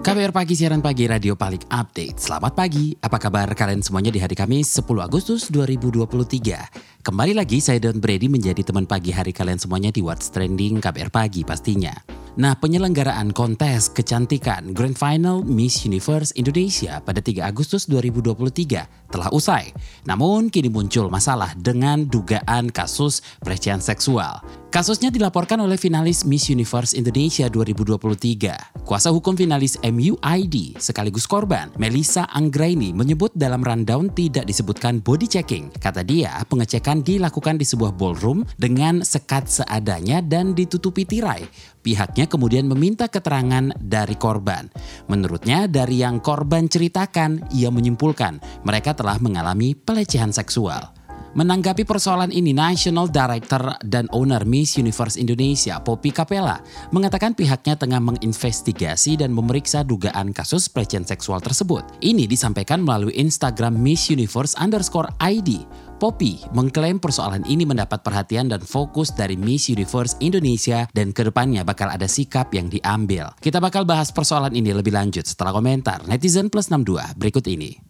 KBR Pagi, siaran pagi radio paling update. Selamat pagi, apa kabar kalian semuanya di hari Kamis 10 Agustus 2023. Kembali lagi saya Don Brady menjadi teman pagi hari kalian semuanya di What's Trending KBR Pagi pastinya. Nah, penyelenggaraan kontes kecantikan Grand Final Miss Universe Indonesia pada 3 Agustus 2023 telah usai. Namun, kini muncul masalah dengan dugaan kasus pelecehan seksual. Kasusnya dilaporkan oleh finalis Miss Universe Indonesia 2023. Kuasa hukum finalis MUID sekaligus korban, Melissa Anggraini menyebut dalam rundown tidak disebutkan body checking. Kata dia, pengecekan dilakukan di sebuah ballroom dengan sekat seadanya dan ditutupi tirai. Pihaknya kemudian meminta keterangan dari korban. Menurutnya, dari yang korban ceritakan, ia menyimpulkan mereka telah mengalami pelecehan seksual. Menanggapi persoalan ini, National Director dan Owner Miss Universe Indonesia, Poppy Capella, mengatakan pihaknya tengah menginvestigasi dan memeriksa dugaan kasus pelecehan seksual tersebut. Ini disampaikan melalui Instagram Miss Universe underscore ID. Poppy mengklaim persoalan ini mendapat perhatian dan fokus dari Miss Universe Indonesia dan ke depannya bakal ada sikap yang diambil. Kita bakal bahas persoalan ini lebih lanjut setelah komentar netizen plus 62 berikut ini.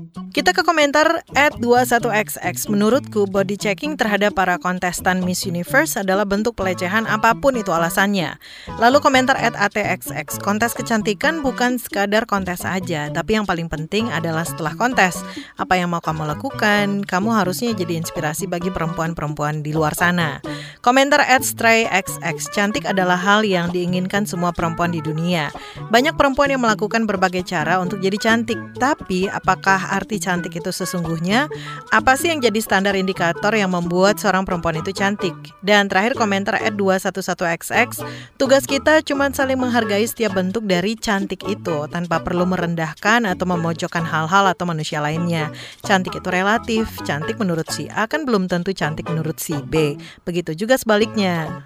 Kita ke komentar at 21xx. Menurutku, body checking terhadap para kontestan Miss Universe adalah bentuk pelecehan apa pun itu alasannya. Lalu komentar at atxx. Kontes kecantikan bukan sekadar kontes saja, tapi yang paling penting adalah setelah kontes. Apa yang mau kamu lakukan, kamu harusnya jadi inspirasi bagi perempuan-perempuan di luar sana. Komentar at strayxx. Cantik adalah hal yang diinginkan semua perempuan di dunia. Banyak perempuan yang melakukan berbagai cara untuk jadi cantik, tapi apakah arti cantik itu sesungguhnya? Apa sih yang jadi standar indikator yang membuat seorang perempuan itu cantik? Dan terakhir komentar at 211xx, tugas kita cuma saling menghargai setiap bentuk dari cantik itu tanpa perlu merendahkan atau memojokkan hal-hal atau manusia lainnya. Cantik itu relatif, cantik menurut si A kan belum tentu cantik menurut si B. Begitu juga sebaliknya.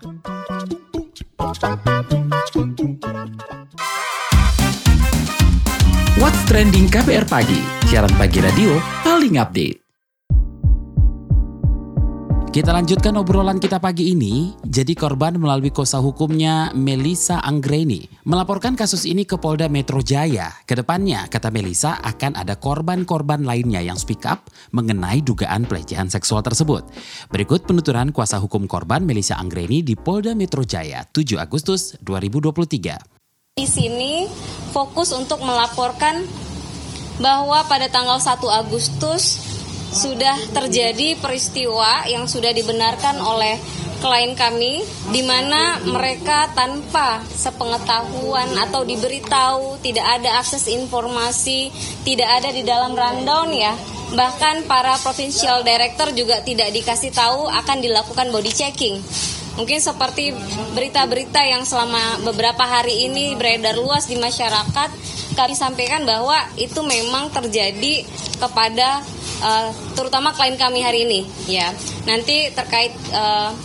What's Trending KBR Pagi, siaran pagi radio paling update. Kita lanjutkan obrolan kita pagi ini. Jadi korban melalui kuasa hukumnya Melissa Anggreni melaporkan kasus ini ke Polda Metro Jaya. Ke depannya, kata Melissa, akan ada korban-korban lainnya yang speak up mengenai dugaan pelecehan seksual tersebut. Berikut penuturan kuasa hukum korban Melissa Anggreni di Polda Metro Jaya 7 Agustus 2023. Di sini fokus untuk melaporkan bahwa pada tanggal 1 Agustus sudah terjadi peristiwa yang sudah dibenarkan oleh klien kami di mana mereka tanpa sepengetahuan atau diberitahu tidak ada akses informasi tidak ada di dalam rundown ya. Bahkan para provincial director juga tidak dikasih tahu akan dilakukan body checking Mungkin seperti berita-berita yang selama beberapa hari ini beredar luas di masyarakat, kami sampaikan bahwa itu memang terjadi kepada uh, terutama klien kami hari ini ya. Nanti terkait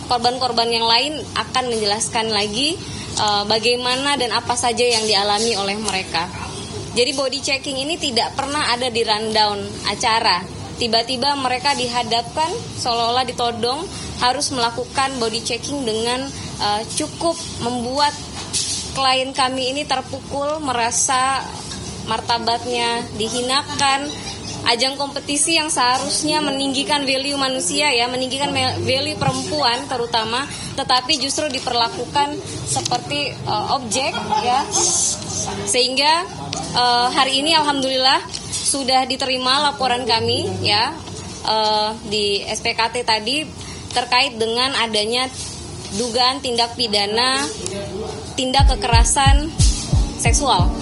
korban-korban uh, yang lain akan menjelaskan lagi uh, bagaimana dan apa saja yang dialami oleh mereka. Jadi body checking ini tidak pernah ada di rundown acara. Tiba-tiba mereka dihadapkan seolah-olah ditodong harus melakukan body checking dengan uh, cukup membuat klien kami ini terpukul merasa martabatnya dihinakan. Ajang kompetisi yang seharusnya meninggikan value manusia ya meninggikan value perempuan terutama tetapi justru diperlakukan seperti uh, objek ya. Sehingga uh, hari ini alhamdulillah sudah diterima laporan kami ya uh, di SPKT tadi terkait dengan adanya dugaan tindak pidana tindak kekerasan seksual.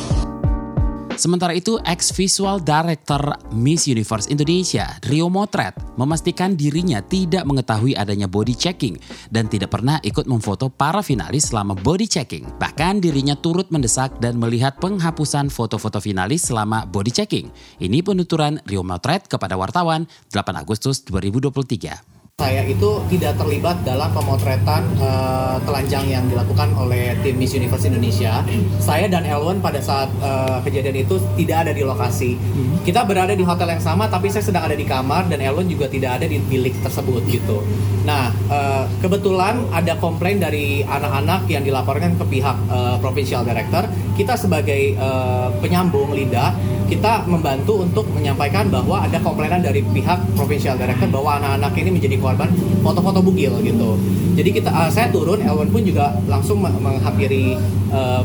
Sementara itu, ex-visual director Miss Universe Indonesia, Rio Motret, memastikan dirinya tidak mengetahui adanya body checking dan tidak pernah ikut memfoto para finalis selama body checking. Bahkan dirinya turut mendesak dan melihat penghapusan foto-foto finalis selama body checking. Ini penuturan Rio Motret kepada wartawan 8 Agustus 2023 saya itu tidak terlibat dalam pemotretan uh, telanjang yang dilakukan oleh tim Miss Universe Indonesia. Saya dan Elwin pada saat uh, kejadian itu tidak ada di lokasi. Hmm. Kita berada di hotel yang sama, tapi saya sedang ada di kamar dan Elwin juga tidak ada di bilik tersebut gitu. Nah, uh, kebetulan ada komplain dari anak-anak yang dilaporkan ke pihak uh, provincial director. Kita sebagai uh, penyambung lidah, kita membantu untuk menyampaikan bahwa ada komplainan dari pihak provincial director bahwa anak-anak ini menjadi korban foto-foto bugil gitu. Jadi kita uh, saya turun, Elwan pun juga langsung menghampiri uh,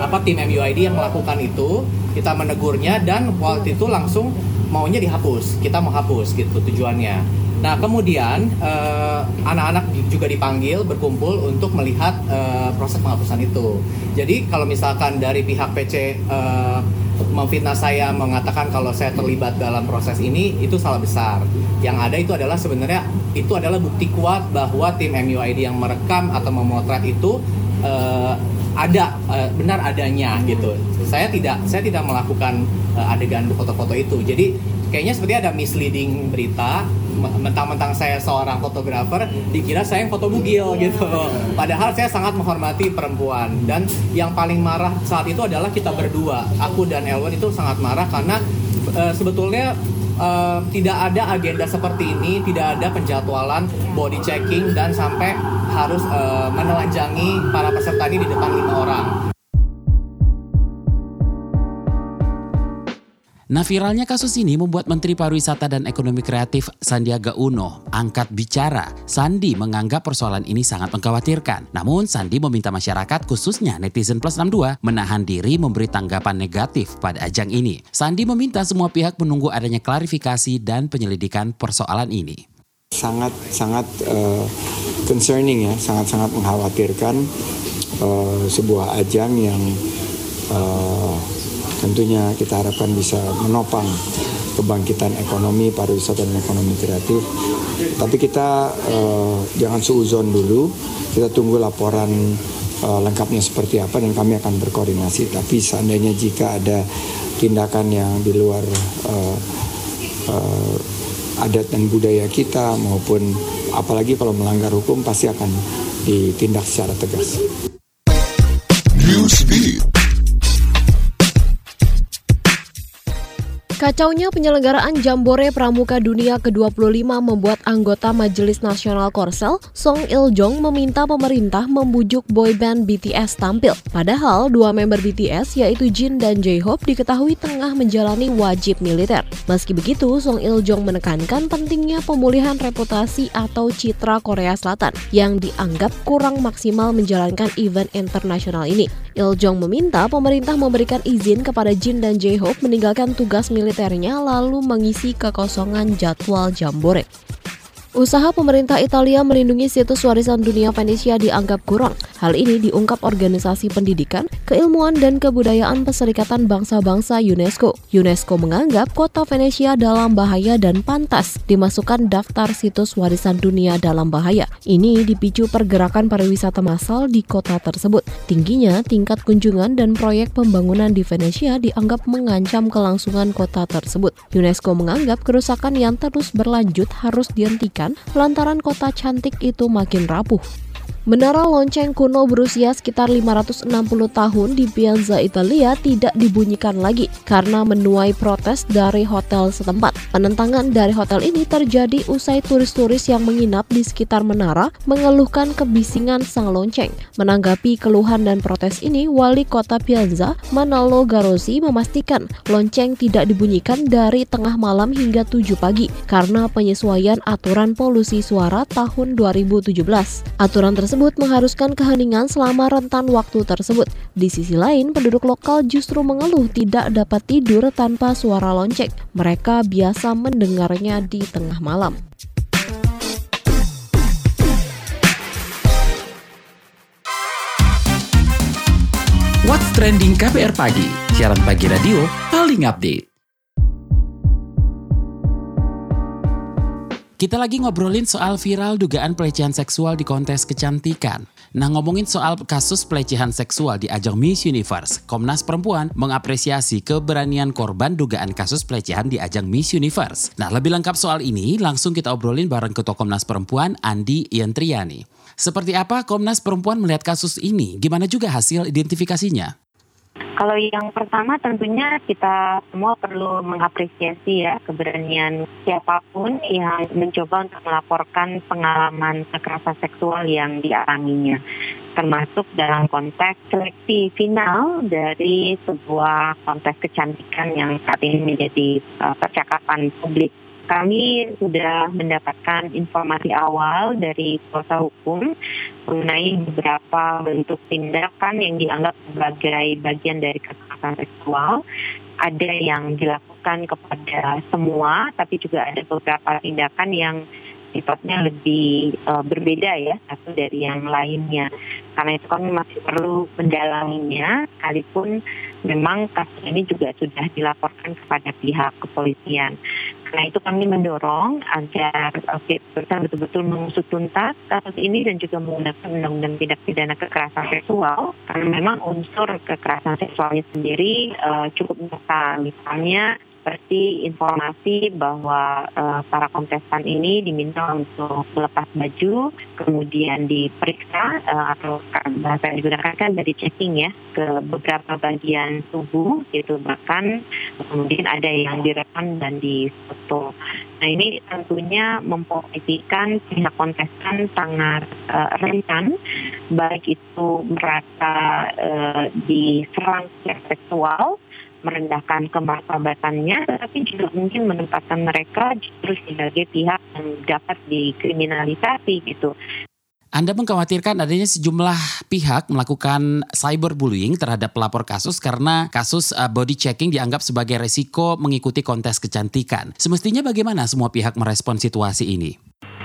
apa tim MUID yang melakukan itu. Kita menegurnya dan waktu itu langsung maunya dihapus. Kita mau hapus gitu tujuannya. Nah, kemudian uh, anak-anak juga dipanggil berkumpul untuk melihat uh, proses penghapusan itu. Jadi, kalau misalkan dari pihak PC uh, memfitnah saya mengatakan kalau saya terlibat dalam proses ini itu salah besar. Yang ada itu adalah sebenarnya itu adalah bukti kuat bahwa tim MUID yang merekam atau memotret itu uh, ada uh, benar adanya gitu. Saya tidak saya tidak melakukan uh, adegan foto-foto itu. Jadi kayaknya seperti ada misleading berita mentang-mentang saya seorang fotografer dikira saya yang foto bugil gitu padahal saya sangat menghormati perempuan dan yang paling marah saat itu adalah kita berdua aku dan Elwan itu sangat marah karena sebetulnya uh, tidak ada agenda seperti ini tidak ada penjadwalan body checking dan sampai harus uh, menelanjangi para peserta ini di depan lima orang Nah viralnya kasus ini membuat Menteri Pariwisata dan Ekonomi Kreatif Sandiaga Uno angkat bicara. Sandi menganggap persoalan ini sangat mengkhawatirkan. Namun Sandi meminta masyarakat khususnya netizen plus 62 menahan diri memberi tanggapan negatif pada ajang ini. Sandi meminta semua pihak menunggu adanya klarifikasi dan penyelidikan persoalan ini. Sangat sangat uh, concerning ya, sangat sangat mengkhawatirkan uh, sebuah ajang yang uh, tentunya kita harapkan bisa menopang kebangkitan ekonomi pariwisata dan ekonomi kreatif. Tapi kita uh, jangan suuzon dulu, kita tunggu laporan uh, lengkapnya seperti apa dan kami akan berkoordinasi. Tapi seandainya jika ada tindakan yang di luar uh, uh, adat dan budaya kita maupun apalagi kalau melanggar hukum pasti akan ditindak secara tegas. Kacaunya penyelenggaraan Jambore Pramuka Dunia ke-25 membuat anggota Majelis Nasional Korsel, Song Il Jong meminta pemerintah membujuk boyband BTS tampil. Padahal dua member BTS yaitu Jin dan J-Hope diketahui tengah menjalani wajib militer. Meski begitu, Song Il Jong menekankan pentingnya pemulihan reputasi atau citra Korea Selatan yang dianggap kurang maksimal menjalankan event internasional ini. Il Jong meminta pemerintah memberikan izin kepada Jin dan J-Hope meninggalkan tugas militer militernya lalu mengisi kekosongan jadwal Jambore. Usaha pemerintah Italia melindungi situs warisan dunia Venesia dianggap kurang. Hal ini diungkap Organisasi Pendidikan, Keilmuan dan Kebudayaan Perserikatan Bangsa-Bangsa UNESCO. UNESCO menganggap kota Venesia dalam bahaya dan pantas dimasukkan daftar situs warisan dunia dalam bahaya. Ini dipicu pergerakan pariwisata massal di kota tersebut. Tingginya tingkat kunjungan dan proyek pembangunan di Venesia dianggap mengancam kelangsungan kota tersebut. UNESCO menganggap kerusakan yang terus berlanjut harus dihentikan lantaran kota cantik itu makin rapuh. Menara lonceng kuno berusia sekitar 560 tahun di Piazza Italia tidak dibunyikan lagi karena menuai protes dari hotel setempat. Penentangan dari hotel ini terjadi usai turis-turis yang menginap di sekitar menara mengeluhkan kebisingan sang lonceng. Menanggapi keluhan dan protes ini, wali kota Piazza, Manalo Garosi memastikan lonceng tidak dibunyikan dari tengah malam hingga 7 pagi karena penyesuaian aturan polusi suara tahun 2017. Aturan tersebut tersebut mengharuskan keheningan selama rentan waktu tersebut. Di sisi lain, penduduk lokal justru mengeluh tidak dapat tidur tanpa suara lonceng. Mereka biasa mendengarnya di tengah malam. What's Trending KPR Pagi Siaran pagi radio paling update. Kita lagi ngobrolin soal viral dugaan pelecehan seksual di kontes kecantikan. Nah ngomongin soal kasus pelecehan seksual di ajang Miss Universe, Komnas Perempuan mengapresiasi keberanian korban dugaan kasus pelecehan di ajang Miss Universe. Nah lebih lengkap soal ini langsung kita obrolin bareng Ketua Komnas Perempuan Andi Yantriani. Seperti apa Komnas Perempuan melihat kasus ini? Gimana juga hasil identifikasinya? Kalau yang pertama tentunya kita semua perlu mengapresiasi ya keberanian siapa pun yang mencoba untuk melaporkan pengalaman kekerasan seksual yang dialaminya. Termasuk dalam konteks seleksi final dari sebuah kontes kecantikan yang saat ini menjadi uh, percakapan publik kami sudah mendapatkan informasi awal dari kuasa hukum mengenai beberapa bentuk tindakan yang dianggap sebagai bagian dari kekerasan seksual. Ada yang dilakukan kepada semua, tapi juga ada beberapa tindakan yang sifatnya lebih uh, berbeda ya satu dari yang lainnya. Karena itu kami masih perlu mendalaminya, sekalipun memang kasus ini juga sudah dilaporkan kepada pihak kepolisian. Karena itu kami mendorong agar kita betul-betul mengusut tuntas kasus ini dan juga menggunakan undang-undang tindak pidana kekerasan seksual karena memang unsur kekerasan seksualnya sendiri uh, cukup nyata. Misalnya seperti informasi bahwa uh, para kontestan ini diminta untuk melepas baju, kemudian diperiksa uh, atau bahasa yang digunakan kan dari checking ya ke beberapa bagian tubuh, itu bahkan kemudian ada yang direkam dan difoto. Nah ini tentunya memposisikan pihak kontestan sangat uh, rentan, baik itu merasa uh, diserang seksual merendahkan kemartabatannya, tetapi juga mungkin menempatkan mereka justru sebagai pihak yang dapat dikriminalisasi gitu. Anda mengkhawatirkan adanya sejumlah pihak melakukan cyberbullying terhadap pelapor kasus karena kasus uh, body checking dianggap sebagai resiko mengikuti kontes kecantikan. Semestinya bagaimana semua pihak merespon situasi ini?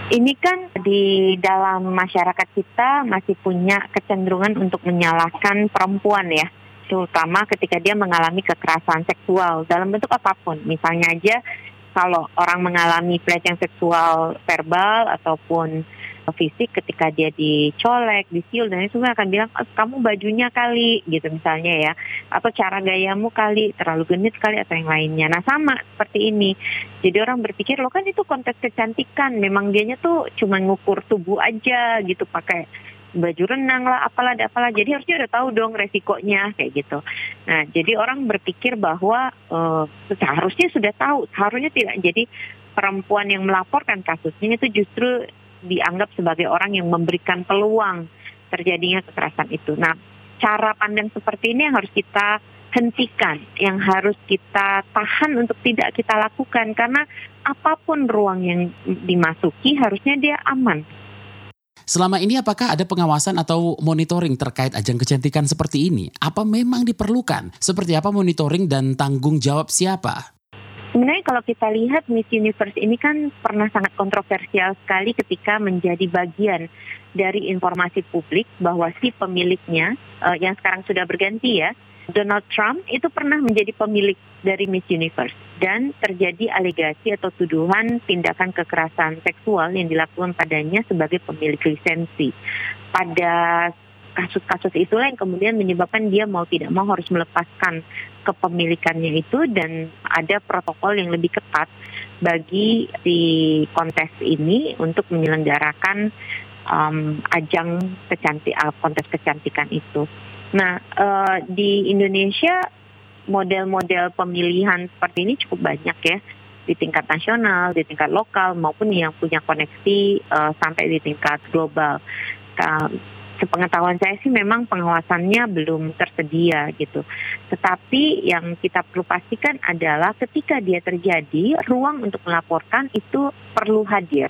Ini kan di dalam masyarakat kita masih punya kecenderungan untuk menyalahkan perempuan ya terutama ketika dia mengalami kekerasan seksual dalam bentuk apa pun. Misalnya aja kalau orang mengalami pelecehan seksual verbal ataupun fisik ketika dia dicolek, disiul dan itu akan bilang oh, kamu bajunya kali gitu misalnya ya atau cara gayamu kali terlalu genit kali atau yang lainnya. Nah sama seperti ini. Jadi orang berpikir lo kan itu konteks kecantikan, memang dianya tuh cuma ngukur tubuh aja gitu pakai baju renang lah, apalah, apalah. Jadi harusnya udah tahu dong resikonya kayak gitu. Nah, jadi orang berpikir bahwa uh, seharusnya sudah tahu, seharusnya tidak. Jadi perempuan yang melaporkan kasusnya itu justru dianggap sebagai orang yang memberikan peluang terjadinya kekerasan itu. Nah, cara pandang seperti ini yang harus kita hentikan, yang harus kita tahan untuk tidak kita lakukan karena apa pun ruang yang dimasuki harusnya dia aman Selama ini apakah ada pengawasan atau monitoring terkait ajang kecantikan seperti ini? Apa memang diperlukan? Seperti apa monitoring dan tanggung jawab siapa? Sebenarnya kalau kita lihat Miss Universe ini kan pernah sangat kontroversial sekali ketika menjadi bagian dari informasi publik bahwa si pemiliknya uh, yang sekarang sudah berganti ya Donald Trump itu pernah menjadi pemilik dari Miss Universe dan terjadi alegasi atau tuduhan tindakan kekerasan seksual yang dilakukan padanya sebagai pemilik lisensi. Pada kasus-kasus itulah yang kemudian menyebabkan dia mau tidak mau harus melepaskan kepemilikannya itu dan ada protokol yang lebih ketat bagi di kontes ini untuk menyelenggarakan um, ajang kecantik uh, kontes kecantikan itu. Nah, uh, di Indonesia model-model pemilihan seperti ini cukup banyak ya di tingkat nasional, di tingkat lokal maupun yang punya koneksi uh, sampai di tingkat global. Sepengetahuan saya sih memang pengawasannya belum tersedia gitu. Tetapi yang kita perlu pastikan adalah ketika dia terjadi, ruang untuk melaporkan itu perlu hadir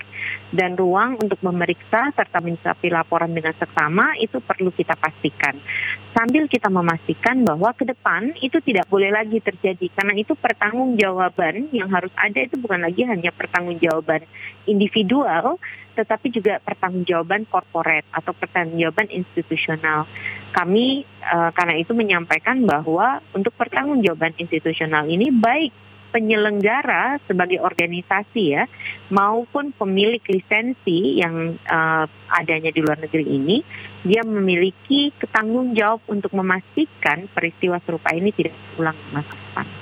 dan ruang untuk memeriksa serta mencapai laporan dengan seksama itu perlu kita pastikan. Sambil kita memastikan bahwa ke depan itu tidak boleh lagi terjadi karena itu pertanggungjawaban yang harus ada itu bukan lagi hanya pertanggungjawaban individual tetapi juga pertanggungjawaban korporat atau pertanggungjawaban institusional. Kami uh, karena itu menyampaikan bahwa untuk pertanggungjawaban institusional ini baik penyelenggara sebagai organisasi ya maupun pemilik lisensi yang uh, adanya di luar negeri ini dia memiliki ketanggung jawab untuk memastikan peristiwa serupa ini tidak ulang masa depan.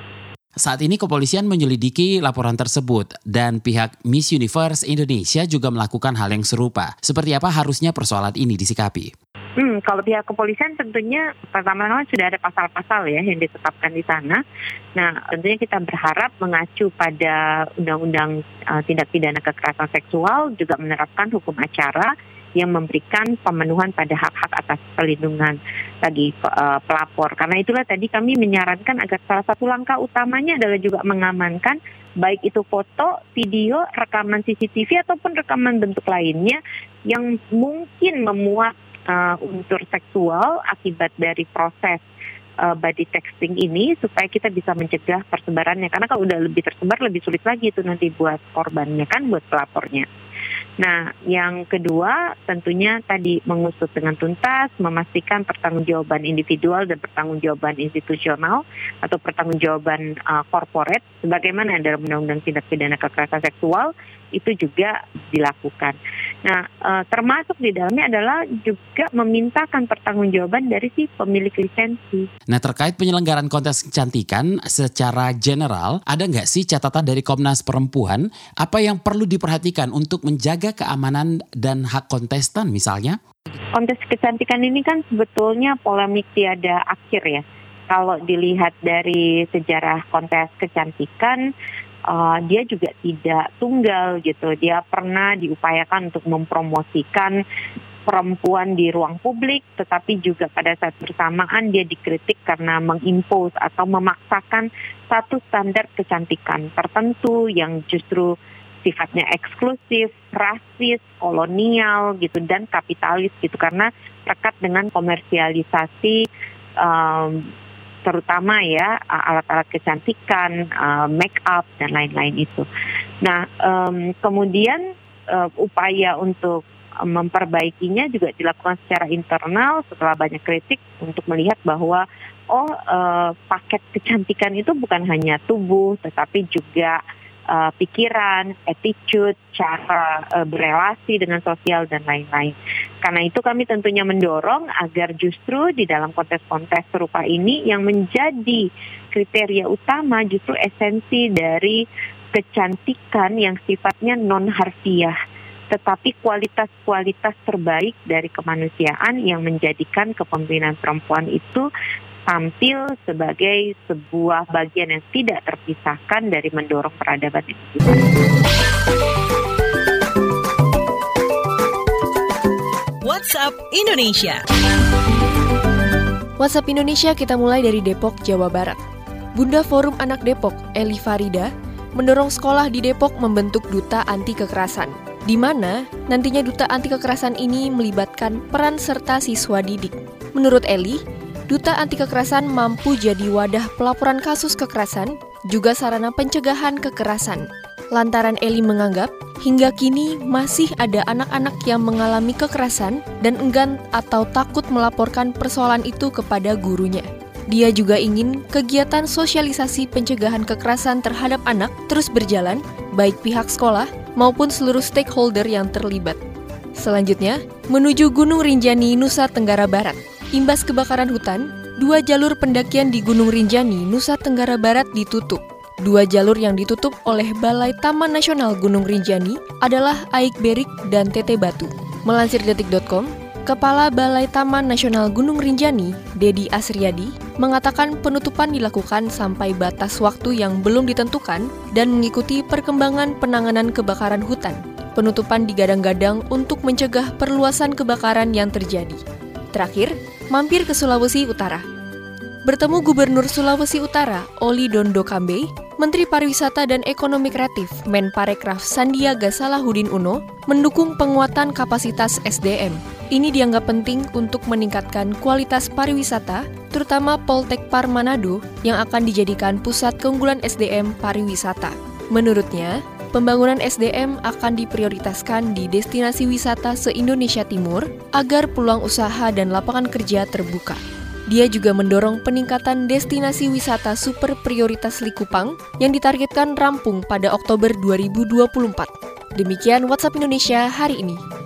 Saat ini kepolisian menyelidiki laporan tersebut dan pihak Miss Universe Indonesia juga melakukan hal yang serupa. Seperti apa harusnya persoalan ini disikapi? Hmm, kalau pihak kepolisian tentunya pertama-tama sudah ada pasal-pasal ya yang ditetapkan di sana. Nah, tentunya kita berharap mengacu pada Undang-Undang uh, Tindak Pidana Kekerasan Seksual juga menerapkan hukum acara yang memberikan pemenuhan pada hak-hak atas perlindungan bagi uh, pelapor. Karena itulah tadi kami menyarankan agar salah satu langkah utamanya adalah juga mengamankan baik itu foto, video, rekaman CCTV ataupun rekaman bentuk lainnya yang mungkin memuat uh, unsur seksual akibat dari proses uh, body texting ini supaya kita bisa mencegah persebarannya karena kalau udah lebih tersebar lebih sulit lagi itu nanti buat korbannya kan buat pelapornya. Nah, yang kedua tentunya tadi mengusut dengan tuntas, memastikan pertanggungjawaban individual dan pertanggungjawaban institusional atau pertanggungjawaban uh, corporate sebagaimana dalam Undang-Undang Tindak Pidana Kekerasan Seksual itu juga dilakukan. Nah, uh, termasuk di dalamnya adalah juga memintakan pertanggungjawaban dari si pemilik lisensi. Nah, terkait penyelenggaraan kontes kecantikan secara general, ada nggak sih catatan dari Komnas Perempuan apa yang perlu diperhatikan untuk menjaga menjaga keamanan dan hak kontestan misalnya? Kontes kecantikan ini kan sebetulnya polemik tiada akhir ya. Kalau dilihat dari sejarah kontes kecantikan, uh, dia juga tidak tunggal gitu. Dia pernah diupayakan untuk mempromosikan perempuan di ruang publik, tetapi juga pada saat bersamaan dia dikritik karena mengimpos atau memaksakan satu standar kecantikan tertentu yang justru sifatnya eksklusif, rasis, kolonial gitu dan kapitalis gitu karena terkait dengan komersialisasi um, terutama ya alat-alat kecantikan, uh, make up dan lain-lain itu. Nah, um, kemudian uh, upaya untuk memperbaikinya juga dilakukan secara internal setelah banyak kritik untuk melihat bahwa oh uh, paket kecantikan itu bukan hanya tubuh tetapi juga uh, pikiran, attitude, cara uh, berelasi dengan sosial dan lain-lain. Karena itu kami tentunya mendorong agar justru di dalam kontes-kontes serupa ini yang menjadi kriteria utama justru esensi dari kecantikan yang sifatnya non harfiah tetapi kualitas-kualitas terbaik dari kemanusiaan yang menjadikan kepemimpinan perempuan itu tampil sebagai sebuah bagian yang tidak terpisahkan dari mendorong peradaban WhatsApp Indonesia. WhatsApp Indonesia kita mulai dari Depok, Jawa Barat. Bunda Forum Anak Depok, Eli Farida, mendorong sekolah di Depok membentuk duta anti kekerasan, di mana nantinya duta anti kekerasan ini melibatkan peran serta siswa didik. Menurut Eli, Duta Anti Kekerasan mampu jadi wadah pelaporan kasus kekerasan, juga sarana pencegahan kekerasan. Lantaran Eli menganggap, hingga kini masih ada anak-anak yang mengalami kekerasan dan enggan atau takut melaporkan persoalan itu kepada gurunya. Dia juga ingin kegiatan sosialisasi pencegahan kekerasan terhadap anak terus berjalan, baik pihak sekolah maupun seluruh stakeholder yang terlibat. Selanjutnya, menuju Gunung Rinjani, Nusa Tenggara Barat. Imbas kebakaran hutan, dua jalur pendakian di Gunung Rinjani, Nusa Tenggara Barat ditutup. Dua jalur yang ditutup oleh Balai Taman Nasional Gunung Rinjani adalah Aik Berik dan Tete Batu. Melansir detik.com, Kepala Balai Taman Nasional Gunung Rinjani, Dedi Asriadi, mengatakan penutupan dilakukan sampai batas waktu yang belum ditentukan dan mengikuti perkembangan penanganan kebakaran hutan. Penutupan digadang-gadang untuk mencegah perluasan kebakaran yang terjadi. Terakhir, mampir ke Sulawesi Utara. Bertemu Gubernur Sulawesi Utara, Oli Dondo Kambe, Menteri Pariwisata dan Ekonomi Kreatif Menparekraf Sandiaga Salahuddin Uno mendukung penguatan kapasitas SDM. Ini dianggap penting untuk meningkatkan kualitas pariwisata, terutama Poltek Par Manado yang akan dijadikan pusat keunggulan SDM pariwisata. Menurutnya, pembangunan SDM akan diprioritaskan di destinasi wisata se-Indonesia Timur agar peluang usaha dan lapangan kerja terbuka. Dia juga mendorong peningkatan destinasi wisata super prioritas Likupang yang ditargetkan rampung pada Oktober 2024. Demikian WhatsApp Indonesia hari ini.